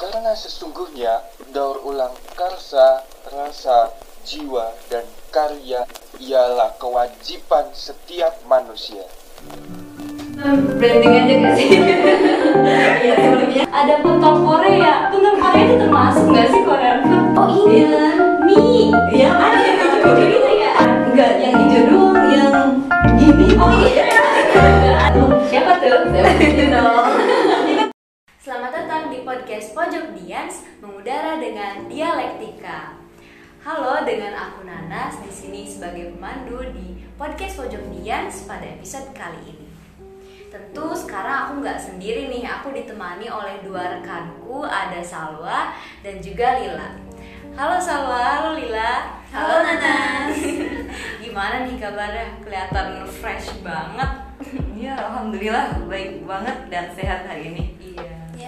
Karena sesungguhnya daur ulang karsa, rasa, jiwa, dan karya ialah kewajiban setiap manusia. branding aja gak sih? Iya sebelumnya ada pentol Korea. Pentol Korea itu termasuk gak sih Korean food? Oh iya, mie. Ya ada yang mengudara dengan dialektika. Halo, dengan aku Nanas di sini sebagai pemandu di podcast Pojok Dians pada episode kali ini. Tentu sekarang aku nggak sendiri nih, aku ditemani oleh dua rekanku, ada Salwa dan juga Lila. Halo Salwa, halo Lila. Halo, Nanas. Gimana nih kabarnya? Kelihatan fresh banget. Iya, alhamdulillah baik banget dan sehat hari ini.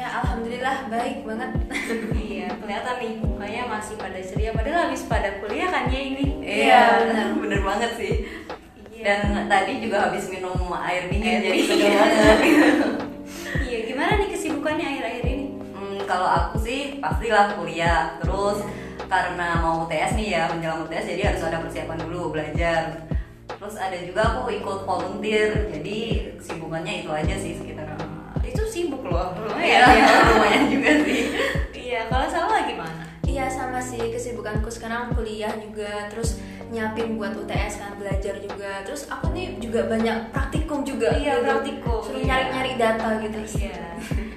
Iya. Ya alhamdulillah baik banget. Iya, kelihatan nih mukanya masih pada ceria padahal habis pada kuliah kan ya ini. Iya, benar bener banget sih. Iya. Dan tadi juga habis minum air dingin Air jadi segar banget. Iya, gimana nih kesibukannya akhir-akhir ini? Hmm, kalau aku sih pastilah kuliah. Terus karena mau UTS nih ya, menjelang UTS jadi harus ada persiapan dulu belajar. Terus ada juga aku ikut volunteer. Jadi kesibukannya itu aja sih sekitar. Sibuk loh. Iya, Lumayan. lumayan juga sih. Iya, kalau salah gimana? Iya sama sih kesibukanku sekarang kuliah juga terus nyiapin buat UTS kan belajar juga terus aku nih juga banyak praktikum juga Iya, gitu. praktikum, suruh iya. nyari-nyari data gitu Iya.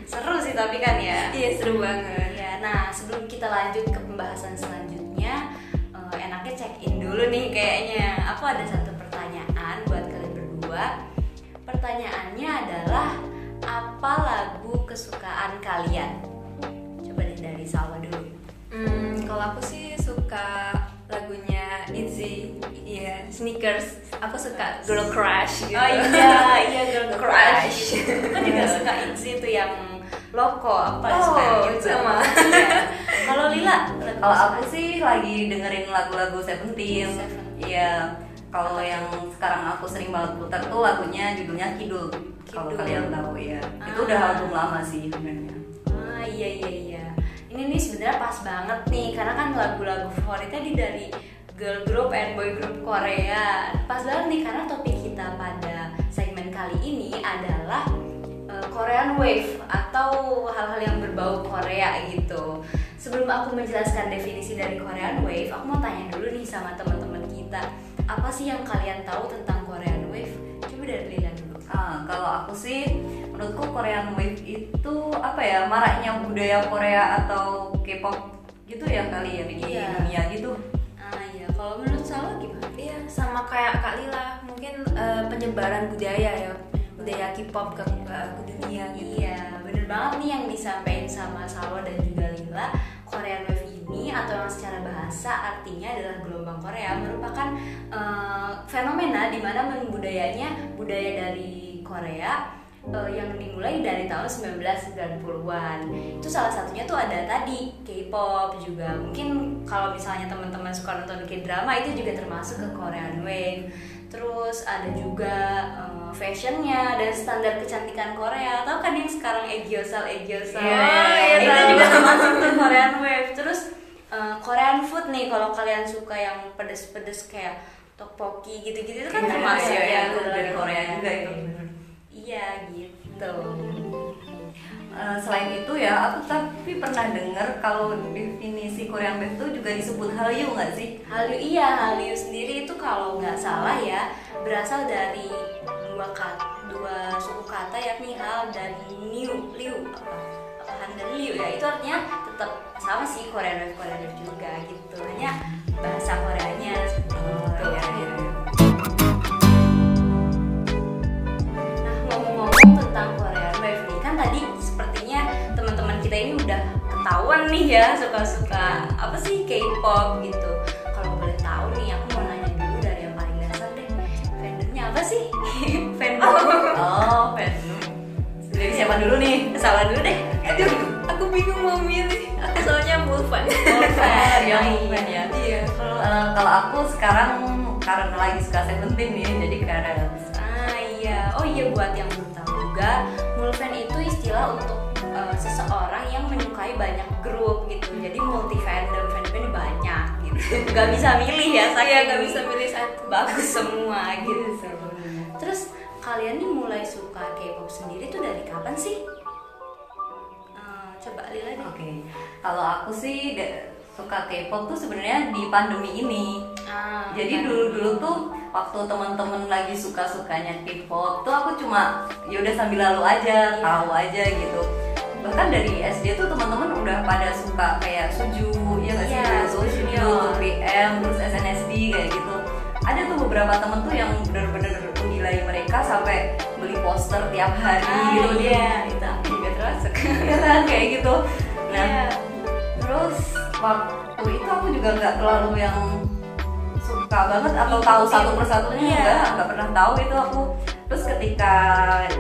Seru sih tapi kan ya. iya seru banget Iya, nah sebelum kita lanjut ke pembahasan selanjutnya, eh, enaknya check in dulu nih kayaknya. Aku ada satu pertanyaan buat kalian berdua. Pertanyaannya adalah kalian? Coba deh dari Salwa dulu. Hmm, kalau aku sih suka lagunya Itzy, iya Sneakers. Aku suka Girl Crush gitu. Oh iya, iya Girl Crush. Kan juga suka Itzy itu yang loko apa Oh, gitu. sama. Iya. Kalau Lila, Kalau aku sih lagi dengerin lagu-lagu Seventeen. Seventeen. Iya. Kalau yang sekarang aku sering banget putar tuh lagunya judulnya Kidul. Kalau Kidul. kalian tahu ya. Itu Ah. udah album lama sih sebenarnya. Ah iya iya iya. Ini nih sebenarnya pas banget nih karena kan lagu-lagu favoritnya di dari girl group and boy group Korea. Pas banget nih karena topik kita pada segmen kali ini adalah eh, Korean Wave atau hal-hal yang berbau Korea gitu. Sebelum aku menjelaskan definisi dari Korean Wave, aku mau tanya dulu nih sama teman-teman kita, apa sih yang kalian tahu tentang Korean Wave? Coba dari Lila dulu. Ah, kalau aku sih menurutku Korean Wave itu apa ya maraknya budaya Korea atau K-pop gitu ya kali ya di Iya. dunia gitu. Ah iya, kalau menurut Salwa gimana? Iya sama kayak Kak Lila mungkin eh, penyebaran budaya ya budaya K-pop ke, ke- ke dunia gitu. Iya, bener banget nih yang disampaikan sama Salwa dan juga Lila. Korean Wave atau yang secara bahasa artinya adalah gelombang Korea merupakan eh, fenomena di mana budayanya budaya dari Korea eh, yang dimulai dari tahun 1990-an. Itu salah satunya tuh ada tadi K-pop juga. Mungkin kalau misalnya teman-teman suka nonton K-drama itu juga termasuk ke Korean Wave. Terus ada juga eh, fashionnya dan standar kecantikan Korea. Tahu kan yang sekarang Egyousal Egyousal. Iya, iya, itu tahu. juga termasuk tuh Korean Wave. Terus eh, Korean food nih kalau kalian suka yang pedes-pedes kayak tteokbokki gitu-gitu itu kan Iya, termasuk iya, ya iya, itu dari Korea juga itu. Iya gitu. Eh, selain itu ya aku tapi pernah dengar kalau definisi Korean Wave itu juga disebut Hallyu nggak sih? Hallyu iya, Hallyu sendiri itu kalau nggak salah ya berasal dari dua kata, dua suku kata yakni Hal dan Liu, Liu apa apa Han dan Liu ya itu artinya tetap sama sih Korean Wave Korean juga gitu. Hanya bahasa Koreanya bingung mau milih. Aku soalnya Mulfan. Oh, fan. Yang Oh, fan ya. Iya. Kalau eh, kalau aku sekarang karena lagi suka Seventeen nih, jadi karena Ah iya. Oh iya buat yang belum tahu. juga mulfan itu istilah untuk uh, seseorang yang menyukai banyak grup gitu jadi multi fandom fandomnya banyak gitu nggak bisa milih ya saya Iya, nggak bisa milih satu. bagus semua gitu terus kalian nih mulai suka K-pop sendiri tuh dari kapan sih coba Lila deh Oke, kalau aku sih suka K-pop tuh sebenarnya di pandemi ini. Ah, Jadi kan. dulu-dulu tuh waktu teman-teman lagi suka-sukanya K-pop tuh aku cuma ya udah sambil lalu aja, Iya. tahu aja gitu. Bahkan dari SD tuh teman-teman udah pada suka kayak Suju, ya nggak sih? Dulu Suju. Suju, 2PM, terus SNSD kayak gitu. Ada tuh beberapa temen tuh yang bener-bener menggilai mereka sampai beli poster tiap hari Ah, gitu iya, itu Iya kan kayak gitu. Nah, Iya. terus waktu itu aku juga nggak terlalu yang suka banget atau tahu satu persatunya Iya. enggak nggak pernah tahu itu aku terus ketika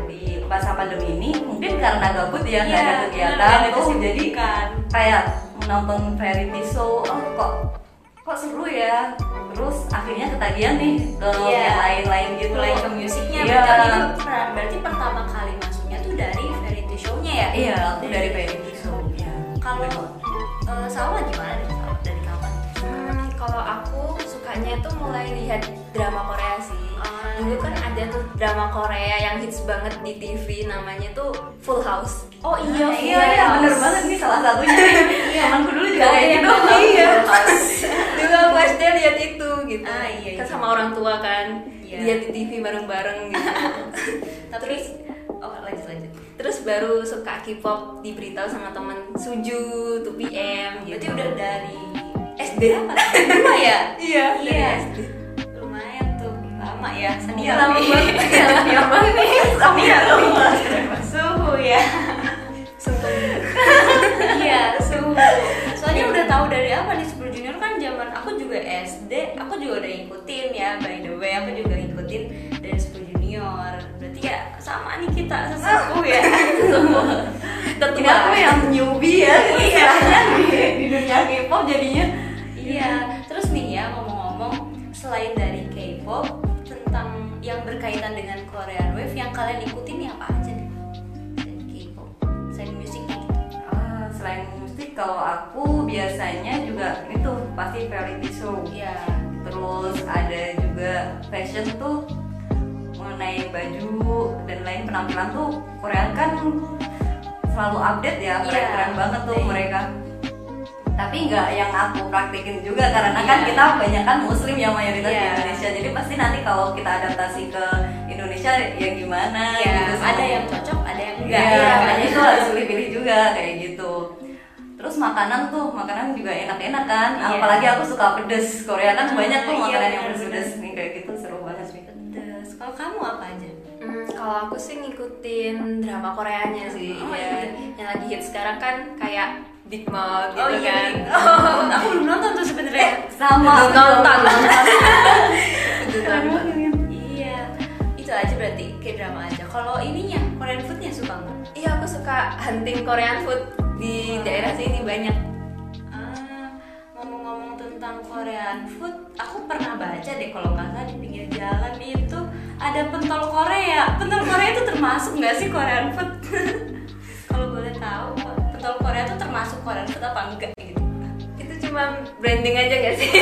di masa pandemi ini mungkin karena gabut ya nggak Iya, ada bener, kegiatan ada tuh jadi kayak menonton variety show oh kok kok seru ya terus akhirnya ketagihan nih ke Iya. yang lain-lain gitu mulai ke musiknya Iya. berarti itu per- berarti pertama kali masuknya ya iya aku dari variety show ya kalau eh, Salwa gimana nih Salwa? dari kapan Hmm, kalau aku sukanya tuh mulai lihat drama Korea sih. Ah. Dulu kan ada tuh drama Korea yang hits banget di TV namanya tuh Full House. oh iya iya iya bener banget nih salah satunya temanku dulu juga kayak gitu Iya. Dulu aku SD lihat itu gitu. Ah, iya, iya. Kan sama orang tua kan. Iya. Lihat di TV bareng-bareng gitu. lanjut Terus baru suka K-pop diberitahu sama temen Suju, 2PM gitu. berarti udah dari SD apa? Dua ya? Iya, iya. SD. lumayan tuh lama ya Iya, senior lama banget. Iya, lama banget. nih. senior suhu ya. Iya suhu. Soalnya udah tahu dari apa nih Super Junior kan zaman aku juga SD aku juga udah ngikutin ya by the way aku juga ngikutin Super Ya sama nih kita sesepuh ya. Tapi aku yang newbie ya istilahnya di, di dunia K-pop jadinya. Iya, terus nih ya ngomong-ngomong selain dari K-pop tentang yang berkaitan dengan Korean Wave yang kalian ikutin ya apa aja nih? Selain K-pop, selain musiknya gitu. Ah, selain musik kalau aku biasanya juga itu pasti variety show. Iya. terus ada juga fashion tuh mengenai baju dan lain penampilan tuh Korea kan selalu update ya Iya, keren-keren banget tuh update. mereka tapi nggak yang aku praktekin juga karena kan Iya. kita banyak kan muslim yang mayoritas di Iya. Indonesia jadi pasti nanti kalau kita adaptasi ke Indonesia ya gimana Iya, gitu ada yang cocok, ada yang enggak. ya. makanya itu harus pilih-pilih juga kayak gitu. Terus makanan tuh, makanan juga enak-enak kan. Iya. Apalagi aku suka pedes. Korea kan banyak tuh makanan yang benar, pedes-pedes nih kalau aku sih ngikutin drama Koreanya sih. Oh, ya. iya. Yang lagi hit sekarang kan kayak Big Mouth gitu oh iya, kan. oh, aku belum nonton tuh sebenarnya. Sama. Belum nonton. Banget. Iya, itu aja berarti kayak drama aja. Kalau ininya Korean foodnya suka nggak? Iya, aku suka hunting Korean food di daerah sini banyak. Ah, ngomong-ngomong tentang Korean food, aku pernah baca deh kalau nggak salah di pinggir jalan itu ada pentol Korea. Pentol Korea itu termasuk nggak sih Korean food? kalau boleh tahu, pentol Korea itu termasuk Korean food apa enggak gitu? Itu cuma branding aja gak sih?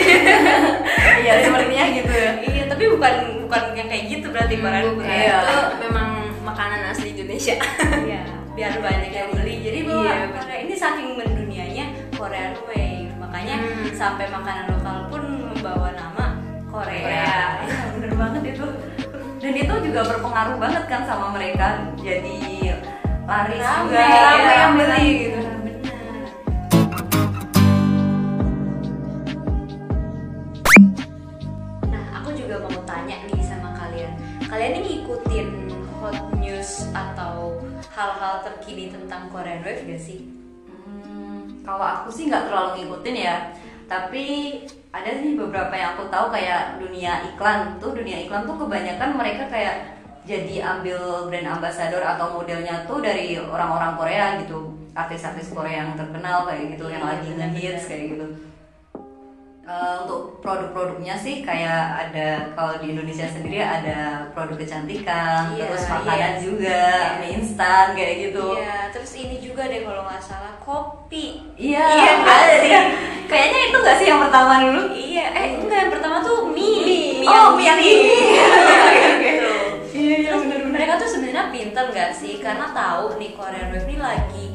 Iya, sepertinya gitu ya. iya, tapi bukan bukan yang kayak gitu berarti Korean food. Iya. Itu memang makanan asli Indonesia. Iya, biar banyak yang beli. Jadi bahwa Iya. Korea ini saking mendunianya Korean Wave. Makanya Hmm. sampai makanan lokal pun membawa nama Korea. Korea. Iya, bener banget itu. Dan itu juga berpengaruh banget kan sama mereka. Jadi laris Rame, juga, rame yang rame, beli gitu. Nah, aku juga mau tanya nih sama kalian. Kalian ini ngikutin hot news atau hal-hal terkini tentang Korean Wave gak sih? Hmm, kalau aku sih nggak terlalu ngikutin ya tapi ada sih beberapa yang aku tahu kayak dunia iklan tuh dunia iklan tuh kebanyakan mereka kayak jadi ambil brand ambassador atau modelnya tuh dari orang-orang Korea gitu artis-artis Korea yang terkenal kayak gitu yang Iya, lagi benar-benar. ngehits kayak gitu Eh, untuk produk-produknya sih kayak ada kalau di Indonesia sendiri ada produk kecantikan, Iya, terus makanan iya. juga, Iya. mie instan kayak gitu. Iya, terus ini juga deh kalau nggak salah kopi. Iya, Iya, ada nggak sih. Kayaknya itu nggak sih yang pertama dulu? Iya, eh enggak yang pertama tuh mie. Oh, mie yang ini. gitu. Iya, iya, Terus bener-bener. mereka tuh sebenarnya pinter nggak sih? Karena tahu nih Korean Wave ini lagi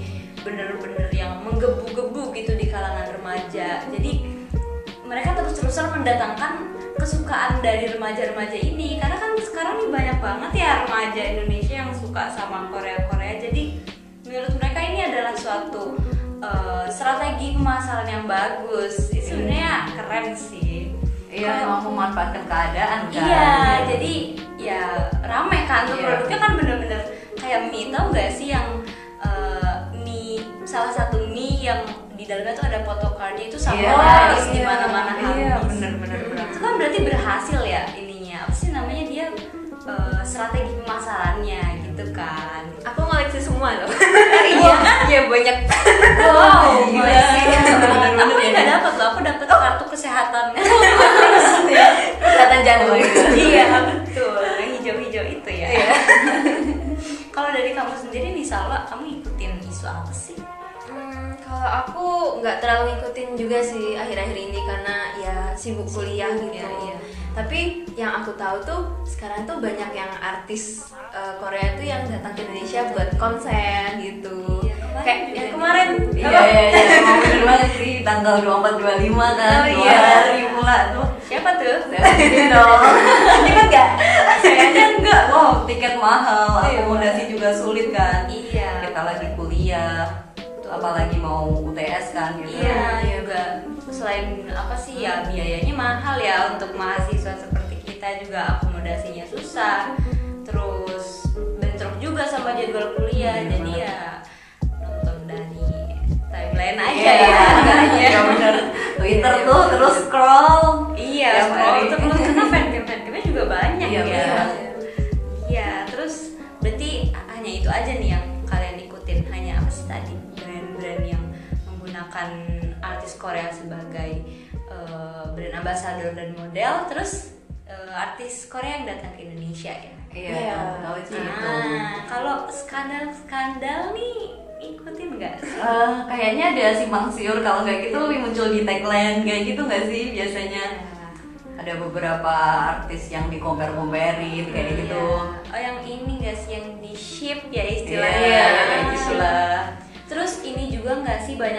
bener-bener yang menggebu-gebu gitu di kalangan remaja. Jadi mereka terus-terusan mendatangkan kesukaan dari remaja-remaja ini. Karena kan sekarang nih banyak banget ya remaja Indonesia yang suka sama Korea-Korea. Jadi menurut mereka ini adalah suatu eh, strategi pemasaran yang bagus. Itu sebenarnya keren sih. Iya, emang memanfaatkan keadaan kan. Iya, jadi ya rame kan tuh Iya. produknya kan bener-bener kayak mie tau gak sih yang eh, mie salah satu di dalamnya tuh ada photocardnya itu sama Iya, habis di iya. mana-mana habis. Iya, bener-bener bener. Itu kan berarti berhasil ya ininya. Apa sih namanya dia eh, strategi pemasarannya gitu kan. Aku ngoleksi semua loh. Iya kan? Iya banyak. Wow, Gila Aku ya. nggak dapat loh, aku dapat kartu kesehatan. Kesehatan jantung. iya betul yang hijau-hijau itu ya kalau dari kamu sendiri nih Salwa kamu ikutin isu apa sih kalau aku nggak terlalu ngikutin juga sih akhir-akhir ini karena ya sibuk kuliah gitu. ya, iya. Tapi yang aku tahu tuh sekarang tuh banyak yang artis eh, Korea tuh yang datang ke Indonesia buat konser gitu. Iya, kemarin Kayak juga yang kemarin Iya, iya, iya, emang bener banget sih tanggal 24 25 kan. Oh, iya. hari pula tuh. siapa tuh Ini dong. Ikut nggak? Kayaknya enggak. Wow, tiket mahal, Iya. akomodasi juga sulit kan. iya Kita lagi kuliah, apalagi mau UTS kan gitu. iya juga selain apa sih ya biayanya mahal ya untuk mahasiswa seperti kita juga akomodasinya susah terus bentrok juga sama jadwal kuliah Iya, jadi ya nonton dari timeline aja Iya, ya iya bener. Twitter tuh terus scroll. Iya, scroll terus karena fancamnya juga banyak Iya, ya. Menggunakan artis Korea sebagai eh, brand ambassador dan model, terus eh, artis Korea yang datang ke Indonesia ya. Iya, Iya. tahu sih itu. Nah, kalau skandal-skandal nih ikutin nggak? Eh, kayaknya ada simpang siur kalau nggak gitu lebih muncul di tagline kayak gitu nggak sih biasanya ada beberapa artis yang di compare comparein kayak gitu Iya. Oh yang ini guys yang di ship ya Iya, istilahnya. kayak gitu lah Terus ini juga nggak sih banyak